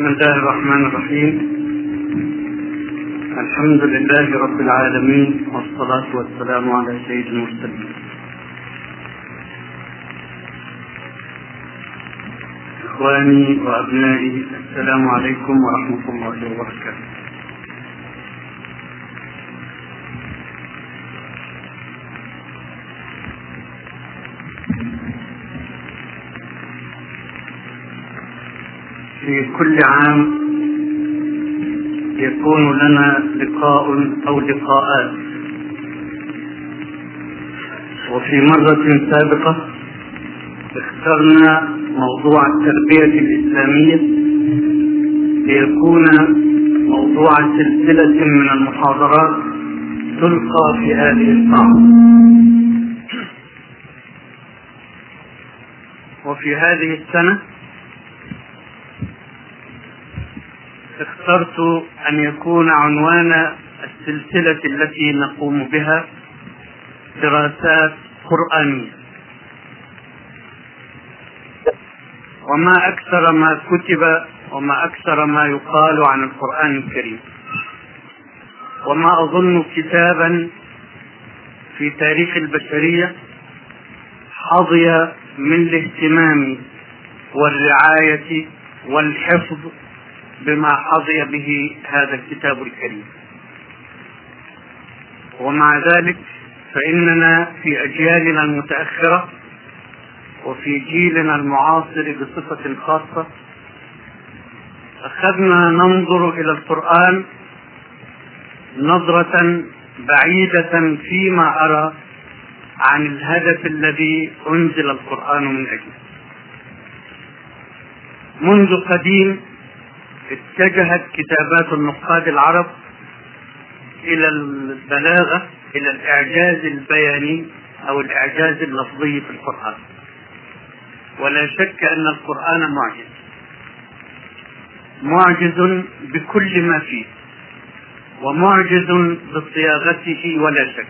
بسم الله الرحمن الرحيم. الحمد لله رب العالمين والصلاة والسلام على سيد المرسلين. إخواني وأبنائي السلام عليكم ورحمة الله وبركاته. في كل عام يكون لنا لقاء أو لقاءات. وفي مرة سابقة اخترنا موضوع التربية الإسلامية. ليكون موضوع سلسلة من المحاضرات تلقى في هذه الساعة. وفي هذه السنة اخترت أن يكون عنوان السلسلة التي نقوم بها دراسات قرآنية. وما أكثر ما كتب وما أكثر ما يقال عن القرآن الكريم. وما أظن كتابا في تاريخ البشرية حظي من الاهتمام والرعاية والحفظ بما حظي به هذا الكتاب الكريم. ومع ذلك فإننا في أجيالنا المتأخرة وفي جيلنا المعاصر بصفة خاصة أخذنا ننظر إلى القرآن نظرة بعيدة فيما أرى عن الهدف الذي أنزل القرآن من أجله منذ قديم اتجهت كتابات النقاد العرب إلى البلاغة إلى الإعجاز البياني أو الإعجاز اللفظي في القرآن. ولا شك أن القرآن معجز. معجز بكل ما فيه. ومعجز بصياغته ولا شك.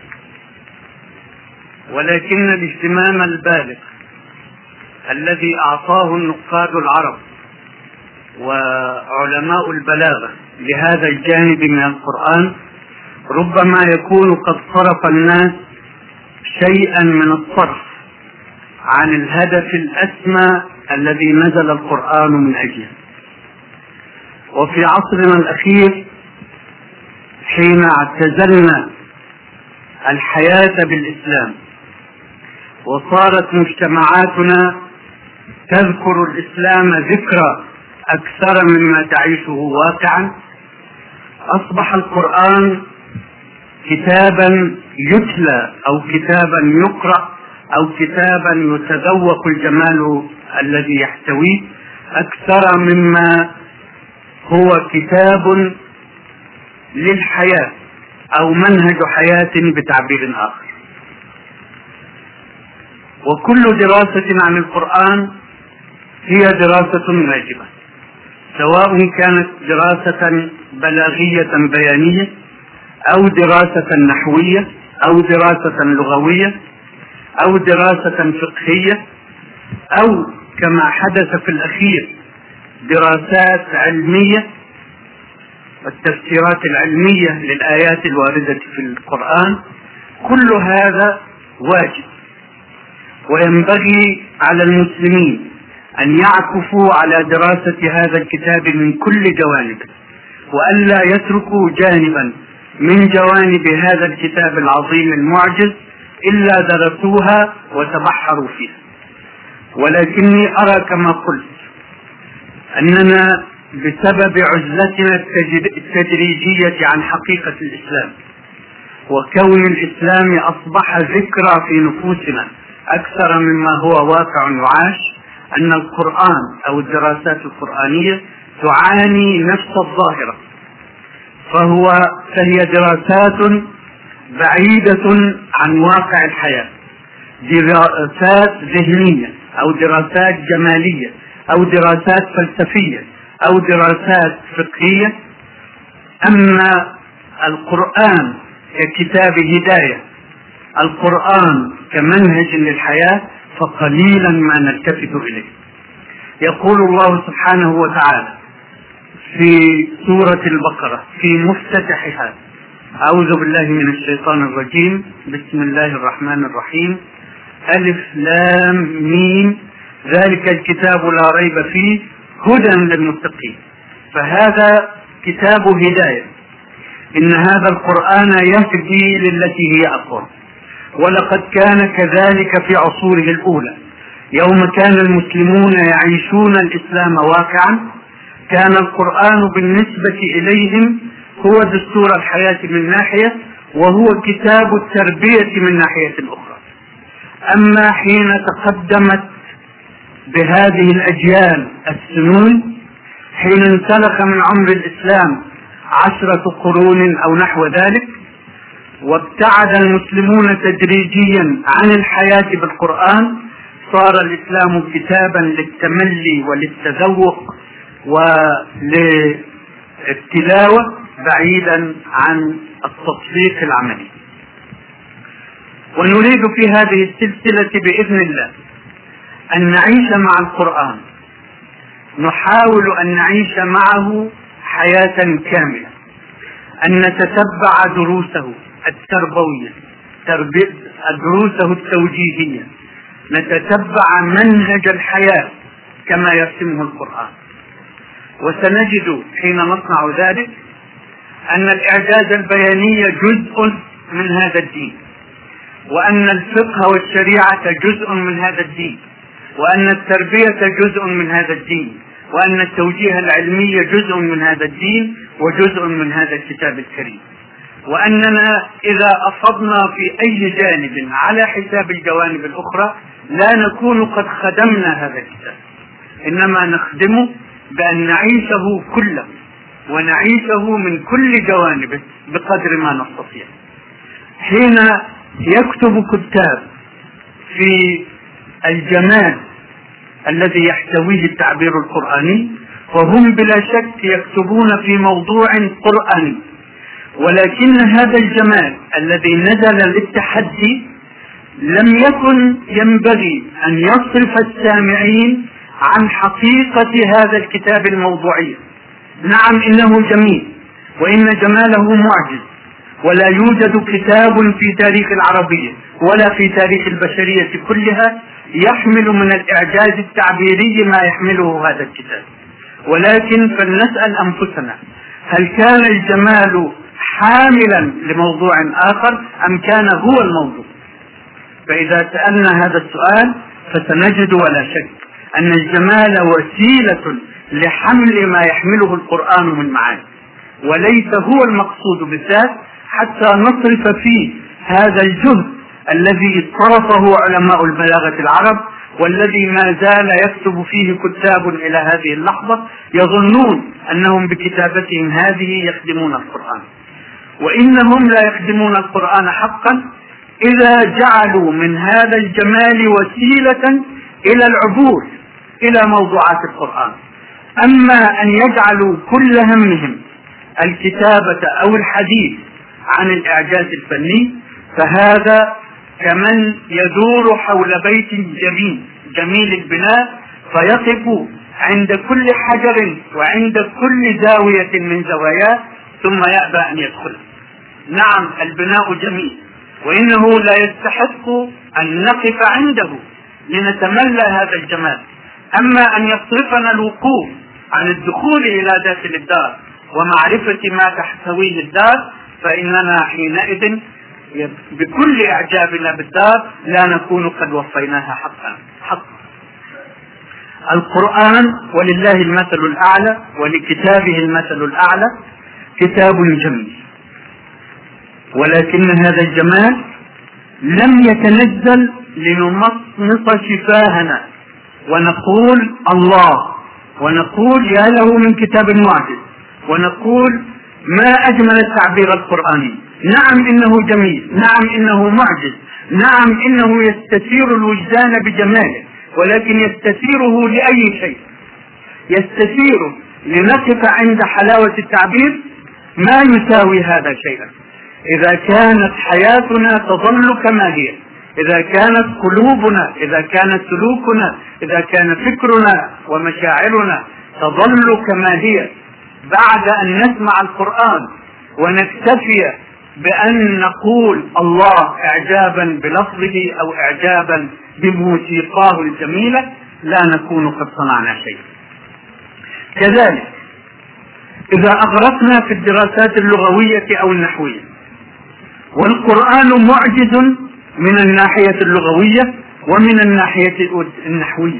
ولكن الاهتمام البالغ الذي أعطاه النقاد العرب وعلماء البلاغة لهذا الجانب من القرآن ربما يكون قد صرف الناس شيئا من الصرف عن الهدف الأسمى الذي نزل القرآن من أجله. وفي عصرنا الأخير حين اعتزلنا الحياة بالإسلام وصارت مجتمعاتنا تذكر الإسلام ذكرى أكثر مما تعيشه واقعا أصبح القرآن كتابا يتلى أو كتابا يقرأ أو كتابا يتذوق الجمال الذي يحتويه. أكثر مما هو كتاب للحياة أو منهج حياة بتعبير آخر. وكل دراسة عن القرآن هي دراسة واجبة. سواء كانت دراسة بلاغية بيانية أو دراسة نحوية أو دراسة لغوية أو دراسة فقهية أو كما حدث في الأخير دراسات علمية والتفسيرات العلمية للآيات الواردة في القرآن كل هذا واجب. وينبغي على المسلمين أن يعكفوا على دراسة هذا الكتاب من كل جوانبه وألا يتركوا جانبا من جوانب هذا الكتاب العظيم المعجز إلا درسوها وتبحروا فيها. ولكني أرى كما قلت أننا بسبب عزلتنا التدريجية عن حقيقة الإسلام وكون الإسلام أصبح ذكرى في نفوسنا أكثر مما هو واقع يعاش أن القرآن أو الدراسات القرآنية تعاني نفس الظاهرة فهو فهي دراسات بعيدة عن واقع الحياة دراسات ذهنية أو دراسات جمالية أو دراسات فلسفية أو دراسات فقهية. أما القرآن ككتاب هداية القرآن كمنهج للحياة فقليلا ما نلتفت إليه. يقول الله سبحانه وتعالى في سورة البقرة في مفتتحها أعوذ بالله من الشيطان الرجيم. بسم الله الرحمن الرحيم. ألف لام ميم. ذلك الكتاب لا ريب فيه هدى للمتقين. فهذا كتاب هداية. إن هذا القرآن يهدي للتي هي أقوم ولقد كان كذلك في عصوره الأولى. يوم كان المسلمون يعيشون الإسلام واقعا كان القرآن بالنسبة إليهم هو دستور الحياة من ناحية وهو كتاب التربية من ناحية أخرى. أما حين تقدمت بهذه الأجيال السنون حين انسلخ من عمر الإسلام عشرة قرون أو نحو ذلك وابتعد المسلمون تدريجيا عن الحياة بالقرآن صار الإسلام كتابا للتملي وللتذوق وللتلاوة بعيدا عن التطبيق العملي. ونريد في هذه السلسلة بإذن الله أن نعيش مع القرآن. نحاول أن نعيش معه حياة كاملة. أن نتتبع دروسه. التربوية دروسه التوجيهية. نتتبع منهج الحياة كما يرسمه القرآن. وسنجد حين نصنع ذلك أن الإعجاز البياني جزء من هذا الدين وأن الفقه والشريعة جزء من هذا الدين وأن التربية جزء من هذا الدين وأن التوجيه العلمي جزء من هذا الدين وجزء من هذا الكتاب الكريم. وأننا إذا أصبنا في أي جانب على حساب الجوانب الأخرى لا نكون قد خدمنا هذا الكتاب. إنما نخدمه بأن نعيشه كله ونعيشه من كل جوانبه بقدر ما نستطيع. حين يكتب كتاب في الجمال الذي يحتويه التعبير القرآني وهم بلا شك يكتبون في موضوع قرآني. ولكن هذا الجمال الذي نزل للتحدي لم يكن ينبغي أن يصرف السامعين عن حقيقة هذا الكتاب الموضوعي. نعم إنه جميل وإن جماله معجز ولا يوجد كتاب في تاريخ العربية ولا في تاريخ البشرية كلها يحمل من الإعجاز التعبيري ما يحمله هذا الكتاب. ولكن فلنسأل أنفسنا هل كان الجمال حاملا لموضوع آخر أم كان هو الموضوع؟ فإذا سألنا هذا السؤال فسنجد ولا شك أن الجمال وسيلة لحمل ما يحمله القرآن من معاني وليس هو المقصود بالذات حتى نصرف فيه هذا الجهد الذي صرفه علماء البلاغة العرب والذي ما زال يكتب فيه كتاب إلى هذه اللحظة يظنون أنهم بكتابتهم هذه يخدمون القرآن. وإنهم لا يخدمون القرآن حقا إذا جعلوا من هذا الجمال وسيلة إلى العبور إلى موضوعات القرآن. أما أن يجعلوا كل همهم الكتابة أو الحديث عن الإعجاز الفني فهذا كمن يدور حول بيت جميل جميل البناء فيقف عند كل حجر وعند كل زاوية من زواياه ثم يأبى أن يدخل نعم البناء جميل. وإنه لا يستحق أن نقف عنده لنتملى هذا الجمال. أما أن يصرفنا الوقوف عن الدخول إلى داخل الدار ومعرفة ما تحتويه الدار فإننا حينئذ بكل إعجابنا بالدار لا نكون قد وفيناها حقا. حقا القرآن ولله المثل الأعلى ولكتابه المثل الأعلى. كتاب جميل. ولكن هذا الجمال لم يتنزل لنمصمص شفاهنا ونقول الله ونقول يا له من كتاب معجز ونقول ما أجمل التعبير القرآني نعم إنه جميل نعم إنه معجز نعم إنه يستثير الوجدان بجماله ولكن يستثيره لأي شيء؟ يستثير لنقف عند حلاوة التعبير ما يساوي هذا شيئا. إذا كانت حياتنا تظل كما هي إذا كانت قلوبنا إذا كان سلوكنا إذا كان فكرنا ومشاعرنا تظل كما هي. بعد أن نسمع القرآن ونكتفي بأن نقول الله إعجابا بلفظه أو إعجابا بموسيقاه الجميلة لا نكون قد صنعنا شيء كذلك إذا أغرقنا في الدراسات اللغوية أو النحوية والقرآن معجز من الناحية اللغوية ومن الناحية النحوية.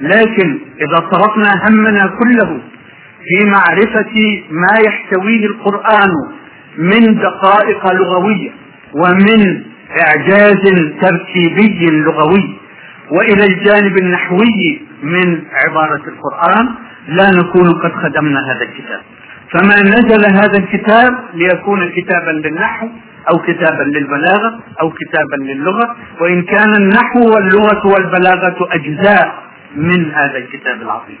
لكن إذا صرفنا همنا كله في معرفة ما يحتويه القرآن من دقائق لغوية ومن إعجاز تركيبي لغوي وإلى الجانب النحوي من عبارة القرآن لا نكون قد خدمنا هذا الكتاب. فما نزل هذا الكتاب ليكون كتابا للنحو أو كتابا للبلاغة أو كتابا للغة وإن كان النحو واللغة والبلاغة أجزاء من هذا الكتاب العظيم.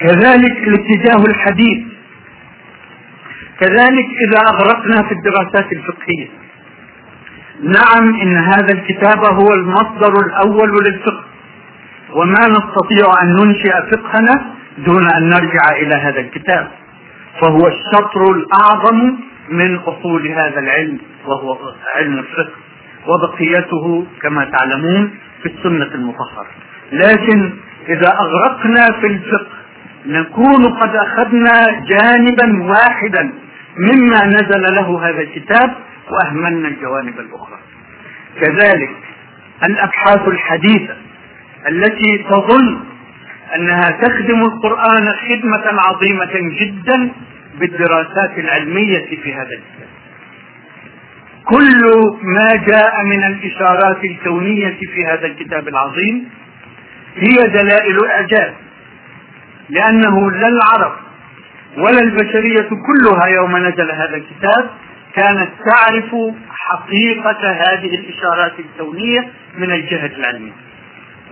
كذلك الاتجاه الحديث. كذلك إذا أغرقنا في الدراسات الفقهية. نعم إن هذا الكتاب هو المصدر الأول للفقه وما نستطيع أن ننشئ فقهنا دون أن نرجع إلى هذا الكتاب فهو الشطر الأعظم من أصول هذا العلم وهو علم الفقه وبقيته كما تعلمون في السنة المطهرة. لكن إذا أغرقنا في الفقه نكون قد أخذنا جانبا واحدا مما نزل له هذا الكتاب وأهملنا الجوانب الأخرى. كذلك الأبحاث الحديثة التي تظن أنها تخدم القرآن خدمة عظيمة جدا بالدراسات العلمية في هذا الكتاب كل ما جاء من الإشارات الكونية في هذا الكتاب العظيم هي دلائل إعجاز لأنه لا العرب ولا البشرية كلها يوم نزل هذا الكتاب كانت تعرف حقيقة هذه الإشارات الكونية من الجهة العلمية.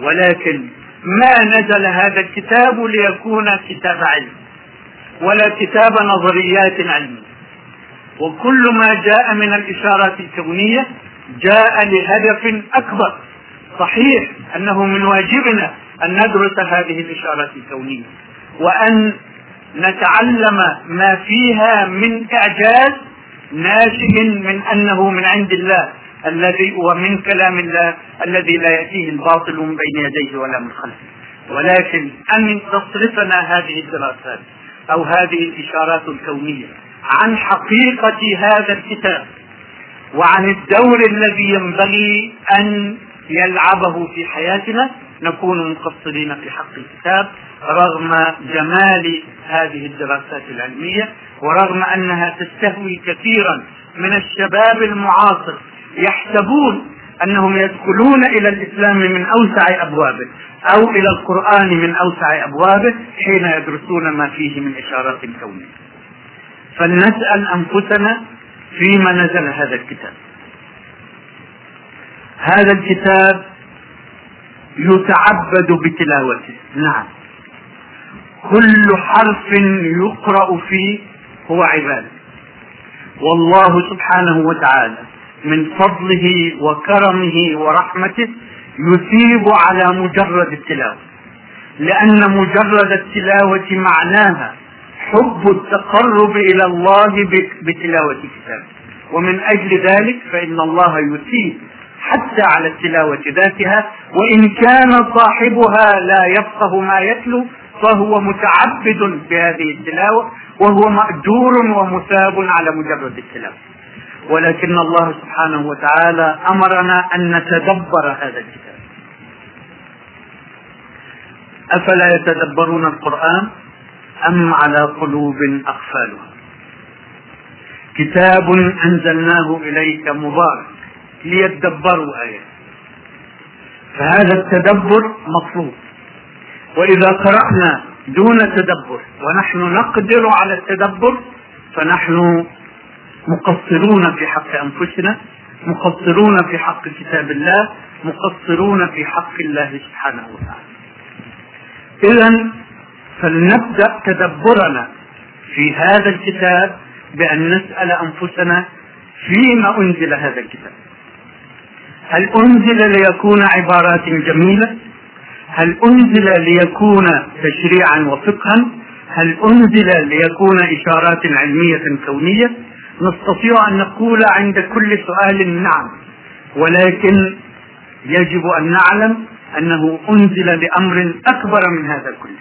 ولكن ما نزل هذا الكتاب ليكون كتاب علم. ولا كتاب نظريات علمية وكل ما جاء من الإشارات الكونية جاء لهدف أكبر. صحيح أنه من واجبنا أن ندرس هذه الإشارات الكونية وأن نتعلم ما فيها من إعجاز ناشئ من أنه من عند الله الذي ومن كلام الله الذي لا يأتيه الباطل من بين يديه ولا من خلفه. ولكن أن تصرفنا هذه الدراسات أو هذه الإشارات الكونية عن حقيقة هذا الكتاب وعن الدور الذي ينبغي أن يلعبه في حياتنا نكون مقصرين في حق الكتاب رغم جمال هذه الدراسات العلمية ورغم أنها تستهوي كثيرا من الشباب المعاصر يحسبون أنهم يدخلون إلى الإسلام من أوسع أبوابه أو إلى القرآن من أوسع أبوابه حين يدرسون ما فيه من إشارات كونية. فلنسأل أنفسنا فيما نزل هذا الكتاب. هذا الكتاب يتعبد بتلاوته. نعم. كل حرف يقرأ فيه هو عبادة. والله سبحانه وتعالى من فضله وكرمه ورحمته يثيب على مجرد التلاوة. لأن مجرد التلاوة معناها حب التقرب إلى الله بتلاوة كتابه ومن أجل ذلك فإن الله يثيب حتى على التلاوة ذاتها وإن كان صاحبها لا يفقه ما يتلو فهو متعبد بهذه التلاوة وهو مأجور ومثاب على مجرد التلاوة. ولكن الله سبحانه وتعالى أمرنا أن نتدبر هذا الكتاب. أفلا يتدبرون القرآن أم على قلوب أقفالها؟ كتاب أنزلناه إليك مبارك ليتدبروا آياته. فهذا التدبر مطلوب. وإذا قرأنا دون تدبر ونحن نقدر على التدبر فنحن مقصرون في حق أنفسنا مقصرون في حق كتاب الله مقصرون في حق الله سبحانه وتعالى. إذا فلنبدأ تدبرنا في هذا الكتاب بأن نسأل أنفسنا فيما أنزل هذا الكتاب. هل أنزل ليكون عبارات جميلة؟ هل أنزل ليكون تشريعا وفقها؟ هل أنزل ليكون إشارات علمية كونية؟ نستطيع أن نقول عند كل سؤال نعم ولكن يجب أن نعلم أنه أنزل لأمر أكبر من هذا كله.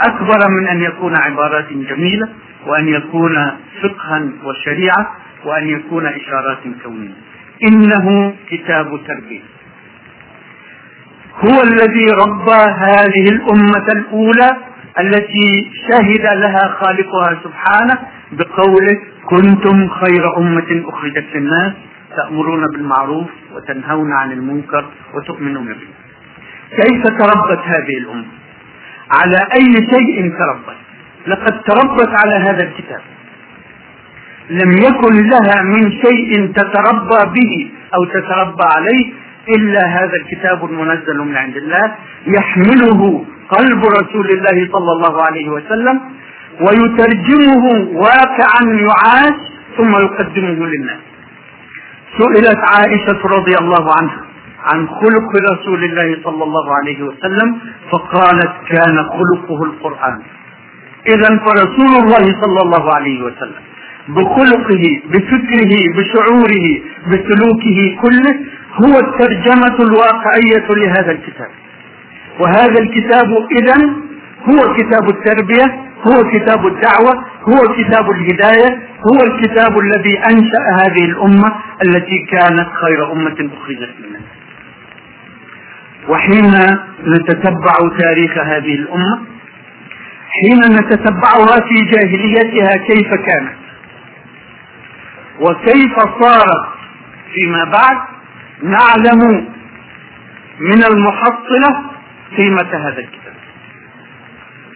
أكبر من أن يكون عبارات جميلة وأن يكون فقها وشريعة وأن يكون إشارات كونية. إنه كتاب تربية. هو الذي ربى هذه الأمة الأولى التي شهد لها خالقها سبحانه بقوله كنتم خير أمة أخرجت للناس تأمرون بالمعروف وتنهون عن المنكر وتؤمنون به. كيف تربت هذه الأمة؟ على أي شيء تربت؟ لقد تربت على هذا الكتاب. لم يكن لها من شيء تتربى به أو تتربى عليه إلا هذا الكتاب المنزل من عند الله يحمله قلب رسول الله صلى الله عليه وسلم ويترجمه واقعا يعاش ثم يقدمه للناس. سئلت عائشة رضي الله عنها عن خلق رسول الله صلى الله عليه وسلم فقالت كان خلقه القرآن. إذا فرسول الله صلى الله عليه وسلم بخلقه بفكره بشعوره بسلوكه كله هو الترجمة الواقعية لهذا الكتاب. وهذا الكتاب إذا هو كتاب التربية هو كتاب الدعوة هو كتاب الهداية هو الكتاب الذي أنشأ هذه الأمة التي كانت خير أمة أخرجت للناس وحين نتتبع تاريخ هذه الأمة حين نتتبعها في جاهليتها كيف كانت؟ وكيف صارت فيما بعد؟ نعلم من المحصلة قيمة هذا الكتاب.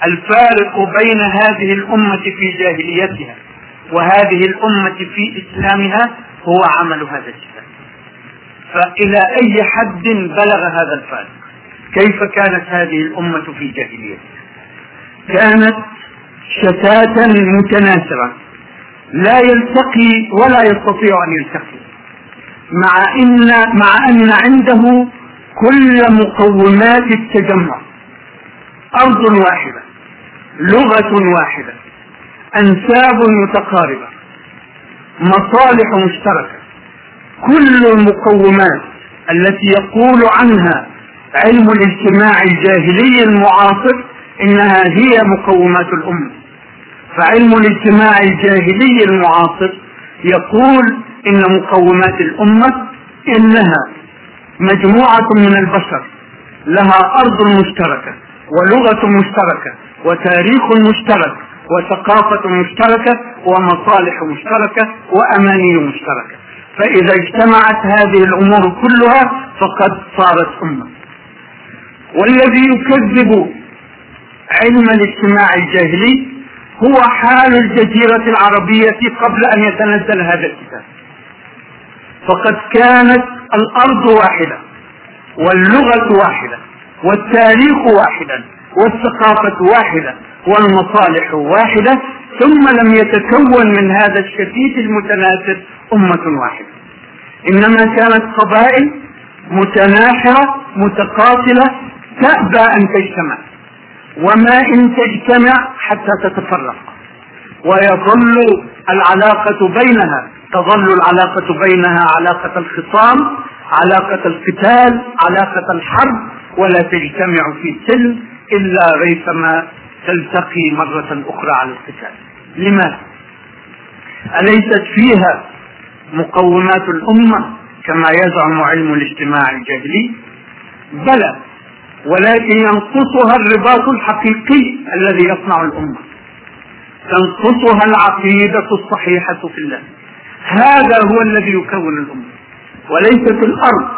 الفارق بين هذه الأمة في جاهليتها وهذه الأمة في إسلامها هو عمل هذا الكتاب فإلى أي حد بلغ هذا الفارق؟ كيف كانت هذه الأمة في جاهليتها؟ كانت شتاتا متناثرة لا يلتقي ولا يستطيع أن يلتقي مع إن مع أن عنده كل مقومات التجمع أرض واحدة. لغة واحدة. أنساب متقاربة. مصالح مشتركة. كل المقومات التي يقول عنها علم الاجتماع الجاهلي المعاصر إنها هي مقومات الأمة. فعلم الاجتماع الجاهلي المعاصر يقول إن مقومات الأمة إنها مجموعة من البشر لها أرض مشتركة ولغة مشتركة وتاريخ مشترك وثقافة مشتركة ومصالح مشتركة وأماني مشتركة. فإذا اجتمعت هذه الأمور كلها فقد صارت أمة. والذي يكذب علم الاجتماع الجاهلي هو حال الجزيرة العربية قبل أن يتنزل هذا الكتاب. فقد كانت الأرض واحدة واللغة واحدة والتاريخ واحدا. والثقافة واحدة والمصالح واحدة ثم لم يتكون من هذا الشتيت المتناثر أمة واحدة. إنما كانت قبائل متناحرة متقاتلة تأبى أن تجتمع وما إن تجتمع حتى تتفرق. ويظل العلاقة بينها تظل العلاقة بينها علاقة الخصام علاقة القتال علاقة الحرب ولا تجتمع في سلم إلا ريثما تلتقي مرة أخرى على القتال لماذا؟ أليست فيها مقومات الأمة كما يزعم علم الاجتماع الجاهلي؟ بلى ولكن ينقصها الرباط الحقيقي الذي يصنع الأمة تنقصها العقيدة الصحيحة في الله هذا هو الذي يكون الأمة وليست الأرض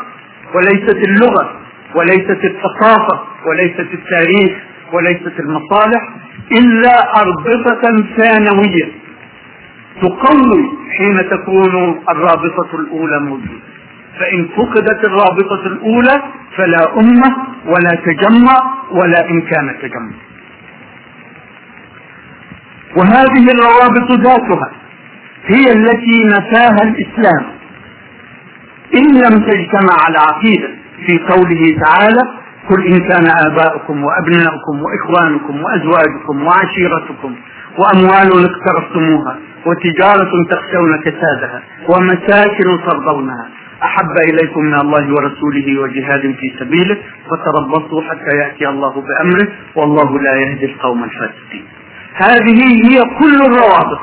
وليست اللغة وليست الثقافة وليست التاريخ وليست المصالح إلا أربطة ثانوية تقوي حين تكون الرابطة الأولى موجودة. فإن فقدت الرابطة الأولى فلا أمة ولا تجمع ولا إمكان تجمع. وهذه الروابط ذاتها هي التي نفاها الإسلام. إن لم تجتمع على عقيدة في قوله تعالى قل إن كان آباؤكم وأبناؤكم وإخوانكم وأزواجكم وعشيرتكم وأموال اقترفتموها وتجارة تخشون كسادها ومساكن ترضونها. أحب إليكم من الله ورسوله وجهاد في سبيله فتربصوا حتى يأتي الله بأمره والله لا يهدي القوم الفاسقين. هذه هي كل الروابط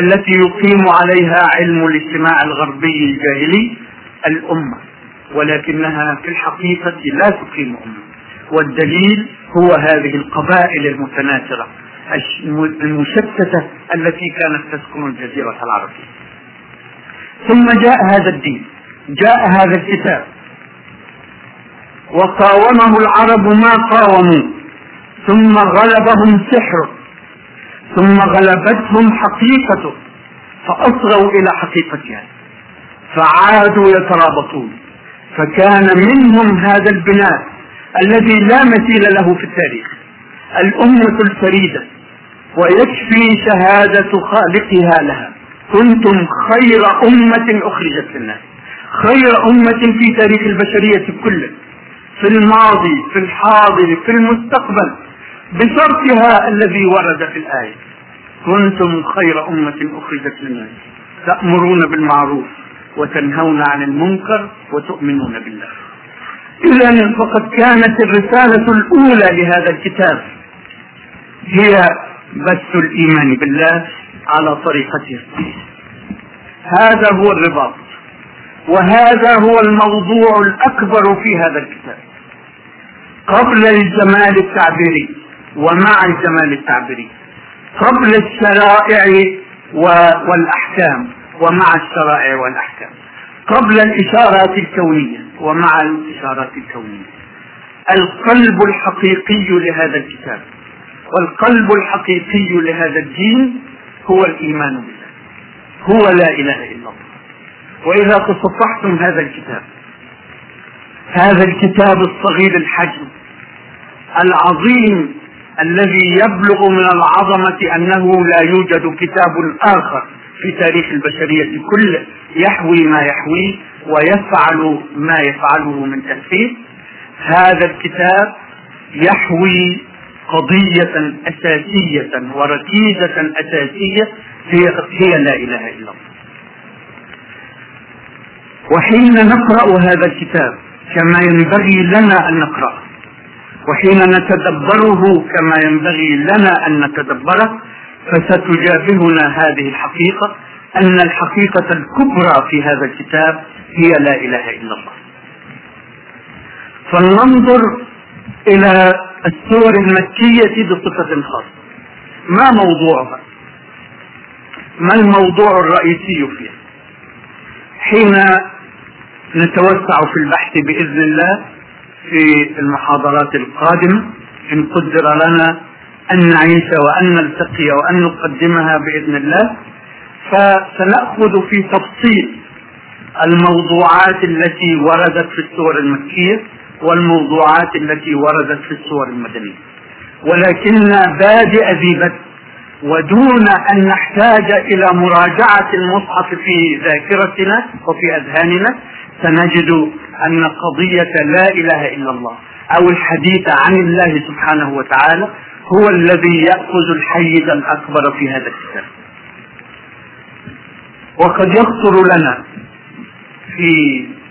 التي يقيم عليها علم الاجتماع الغربي الجاهلي الأمة. ولكنها في الحقيقة لا تقيم أمة. والدليل هو هذه القبائل المتناثرة المشتتة التي كانت تسكن الجزيرة العربية. ثم جاء هذا الدين جاء هذا الكتاب. وقاومه العرب ما قاوموا. ثم غلبهم سحره ثم غلبتهم حقيقته فأصغوا إلى حقيقتها. فعادوا يترابطون. فكان منهم هذا البناء الذي لا مثيل له في التاريخ الأمة الفريدة ويكفي شهادة خالقها لها. كنتم خير أمة أخرجت للناس خير أمة في تاريخ البشرية كله في الماضي في الحاضر في المستقبل بشرطها الذي ورد في الآية. كنتم خير أمة أخرجت للناس. تأمرون بالمعروف. وتنهون عن المنكر وتؤمنون بالله. إذا فقد كانت الرسالة الأولى لهذا الكتاب. هي بث الإيمان بالله على طريقته. هذا هو الرباط. وهذا هو الموضوع الأكبر في هذا الكتاب. قبل الجمال التعبيري ومع الجمال التعبيري. قبل الشرائع والأحكام. ومع الشرائع والأحكام. قبل الإشارات الكونية ومع الإشارات الكونية. القلب الحقيقي لهذا الكتاب والقلب الحقيقي لهذا الدين هو الإيمان بالله. هو لا إله إلا الله. وإذا تصفحتم هذا الكتاب هذا الكتاب الصغير الحجم العظيم الذي يبلغ من العظمة أنه لا يوجد كتاب آخر في تاريخ البشرية كله يحوي ما يحويه ويفعل ما يفعله من تأثير هذا الكتاب يحوي قضية أساسية وركيزة أساسية هي هي لا إله إلا الله. وحين نقرأ هذا الكتاب كما ينبغي لنا أن نقرأه وحين نتدبره كما ينبغي لنا أن نتدبره فستجابهنا هذه الحقيقة أن الحقيقة الكبرى في هذا الكتاب هي لا إله إلا الله. فلننظر إلى السور المكية بصفة خاصة. ما موضوعها؟ ما الموضوع الرئيسي فيها؟ حين نتوسع في البحث بإذن الله في المحاضرات القادمة إن قدر لنا أن نعيش وأن نلتقي وأن نقدمها بإذن الله. فسنأخذ في تفصيل الموضوعات التي وردت في السور المكية والموضوعات التي وردت في السور المدنية. ولكن بادئ ذي بدء ودون أن نحتاج إلى مراجعة المصحف في ذاكرتنا وفي أذهاننا سنجد أن قضية لا إله إلا الله أو الحديث عن الله سبحانه وتعالى هو الذي يأخذ الحيز الأكبر في هذا الكتاب. وقد يخطر لنا في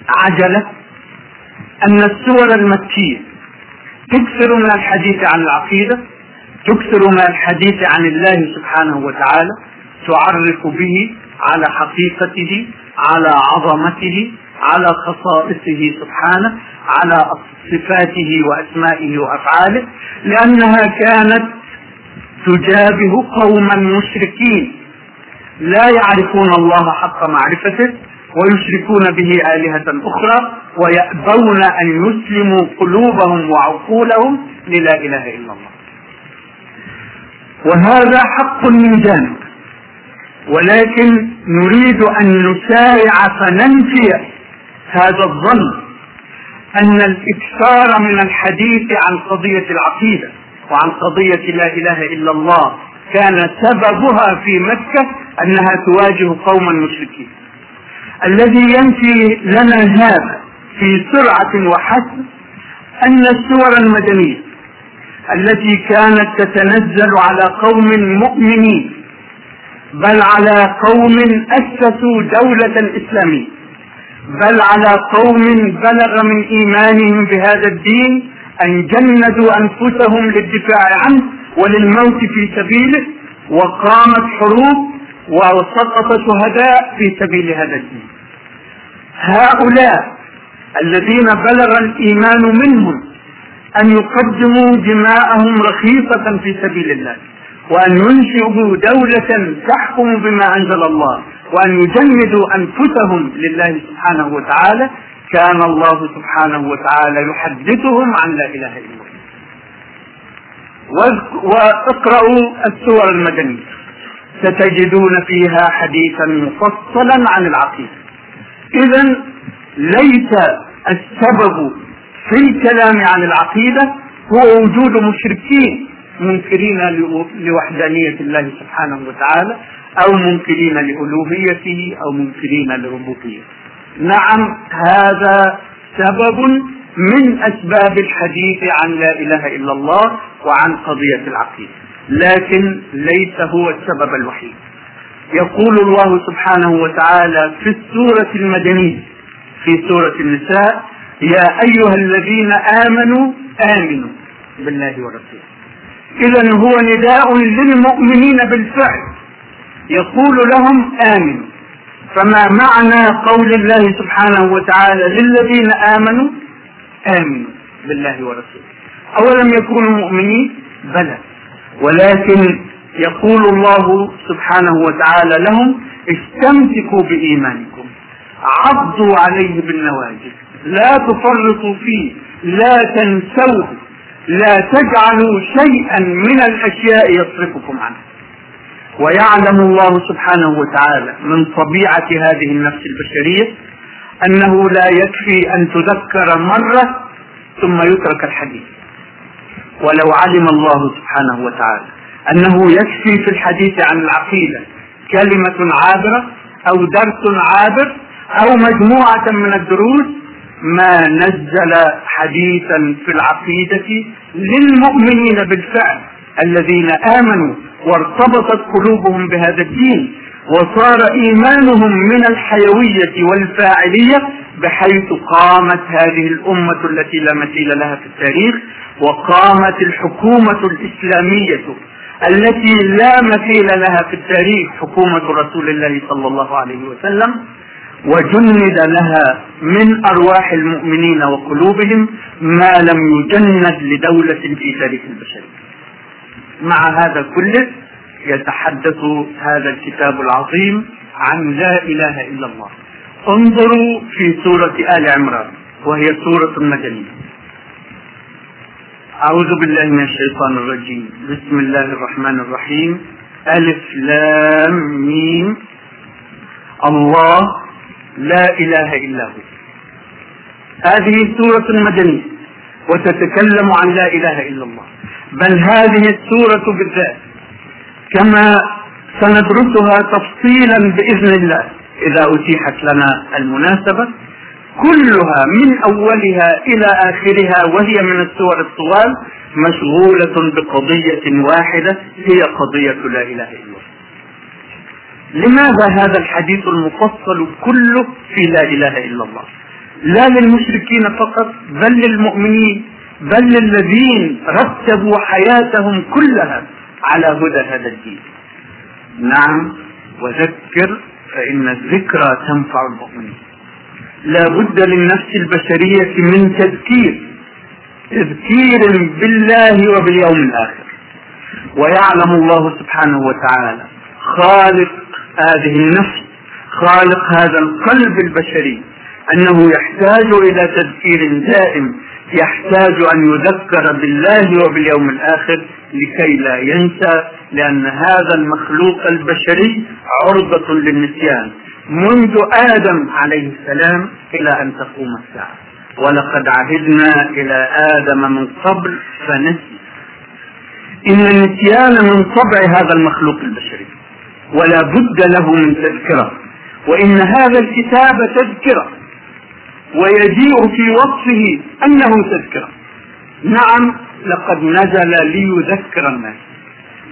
عجلة أن السور المكية تكثر من الحديث عن العقيدة تكثر من الحديث عن الله سبحانه وتعالى تعرف به على حقيقته على عظمته على خصائصه سبحانه على صفاته وأسمائه وأفعاله لأنها كانت تجابه قوما مشركين لا يعرفون الله حق معرفته ويشركون به آلهة أخرى ويأبون أن يسلموا قلوبهم وعقولهم للا إله إلا الله. وهذا حق من جانب ولكن نريد أن نسارع فننفي هذا الظن أن الإكثار من الحديث عن قضية العقيدة وعن قضية لا إله إلا الله كان سببها في مكة أنها تواجه قوما مشركين الذي ينفي لنا هذا في سرعة وحسم أن السور المدنية التي كانت تتنزل على قوم مؤمنين بل على قوم أسسوا دولة إسلامية بل على قوم بلغ من إيمانهم بهذا الدين أن جندوا أنفسهم للدفاع عنه وللموت في سبيله وقامت حروب وسقط شهداء في سبيل هذا الدين. هؤلاء الذين بلغ الإيمان منهم أن يقدموا دماءهم رخيصة في سبيل الله وأن ينشئوا دولة تحكم بما أنزل الله. وأن يجندوا أنفسهم لله سبحانه وتعالى كان الله سبحانه وتعالى يحدثهم عن لا إله إلا الله. وأقرأوا السور المدنية. ستجدون فيها حديثا مفصلا عن العقيدة. إذا ليس السبب في الكلام عن العقيدة هو وجود مشركين منكرين لوحدانية الله سبحانه وتعالى أو منكرين لألوهيته أو منكرين لربوبيته. نعم هذا سبب من أسباب الحديث عن لا إله إلا الله وعن قضية العقيدة. لكن ليس هو السبب الوحيد. يقول الله سبحانه وتعالى في السورة المدنية في سورة النساء يا أيها الذين آمنوا آمنوا بالله ورسوله. إذا هو نداء للمؤمنين بالفعل. يقول لهم آمنوا. فما معنى قول الله سبحانه وتعالى للذين آمنوا؟ آمنوا بالله ورسوله. أولم يكونوا مؤمنين؟ بلى. ولكن يقول الله سبحانه وتعالى لهم استمسكوا بإيمانكم. عضوا عليه بالنواجذ. لا تفرطوا فيه. لا تنسوه. لا تجعلوا شيئا من الأشياء يصرفكم عنه. ويعلم الله سبحانه وتعالى من طبيعة هذه النفس البشرية أنه لا يكفي أن تذكر مرة ثم يترك الحديث. ولو علم الله سبحانه وتعالى أنه يكفي في الحديث عن العقيدة كلمة عابرة أو درس عابر أو مجموعة من الدروس ما نزل حديثا في العقيدة للمؤمنين بالفعل. الذين آمنوا وارتبطت قلوبهم بهذا الدين وصار إيمانهم من الحيوية والفاعلية بحيث قامت هذه الأمة التي لا مثيل لها في التاريخ وقامت الحكومة الإسلامية التي لا مثيل لها في التاريخ حكومة رسول الله صلى الله عليه وسلم وجند لها من أرواح المؤمنين وقلوبهم ما لم يجند لدولة في تاريخ البشرية. مع هذا كله يتحدث هذا الكتاب العظيم عن لا إله إلا الله. انظروا في سورة آل عمران وهي سورة مدنية. أعوذ بالله من الشيطان الرجيم، بسم الله الرحمن الرحيم، ألف لام ميم. الله لا إله إلا هو. هذه سورة مدنية وتتكلم عن لا إله إلا الله. بل هذه السورة بالذات كما سندرسها تفصيلا بإذن الله. إذا أتيحت لنا المناسبة كلها من أولها إلى آخرها وهي من السور الطوال مشغولة بقضية واحدة هي قضية لا إله إلا الله. لماذا هذا الحديث المفصل كله في لا إله إلا الله؟ لا للمشركين فقط بل للمؤمنين. بل للذين رتبوا حياتهم كلها على هدى هذا الدين. نعم وذكر فإن الذكرى تنفع المؤمنين. لا بد للنفس البشرية من تذكير تذكير بالله وباليوم الآخر. ويعلم الله سبحانه وتعالى خالق هذه النفس خالق هذا القلب البشري أنه يحتاج إلى تذكير دائم يحتاج أن يذكر بالله وباليوم الآخر لكي لا ينسى لأن هذا المخلوق البشري عرضة للنسيان. منذ آدم عليه السلام إلى أن تقوم الساعة. ولقد عهدنا إلى آدم من قبل فنسي. إن النسيان من طبع هذا المخلوق البشري ولا بد له من تذكرة. وإن هذا الكتاب تذكرة. ويجيء في وصفه أنه تذكرة. نعم لقد نزل ليذكر الناس.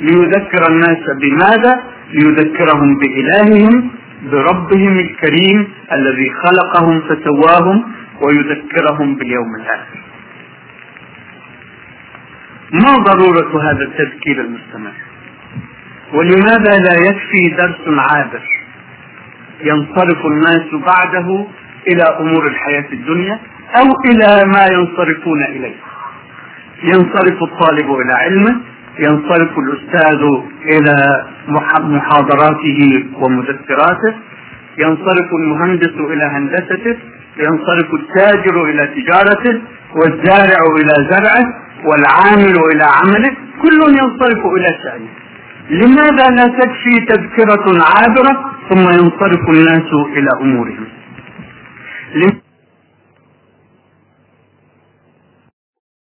ليذكر الناس بماذا؟ ليذكرهم بإلههم بربهم الكريم الذي خلقهم فسواهم ويذكرهم باليوم الآخر. ما ضرورة هذا التذكير المستمر؟ ولماذا لا يكفي درس عابر ينصرف الناس بعده إلى أمور الحياة الدنيا أو إلى ما ينصرفون إليه. ينصرف الطالب إلى علمه ينصرف الأستاذ إلى محاضراته ومذكراته ينصرف المهندس إلى هندسته ينصرف التاجر إلى تجارته والزارع إلى زرعه والعامل إلى عمله كل ينصرف إلى شأنه. لماذا لا تكفي تذكرة عابرة ثم ينصرف الناس إلى أمورهم؟ Lim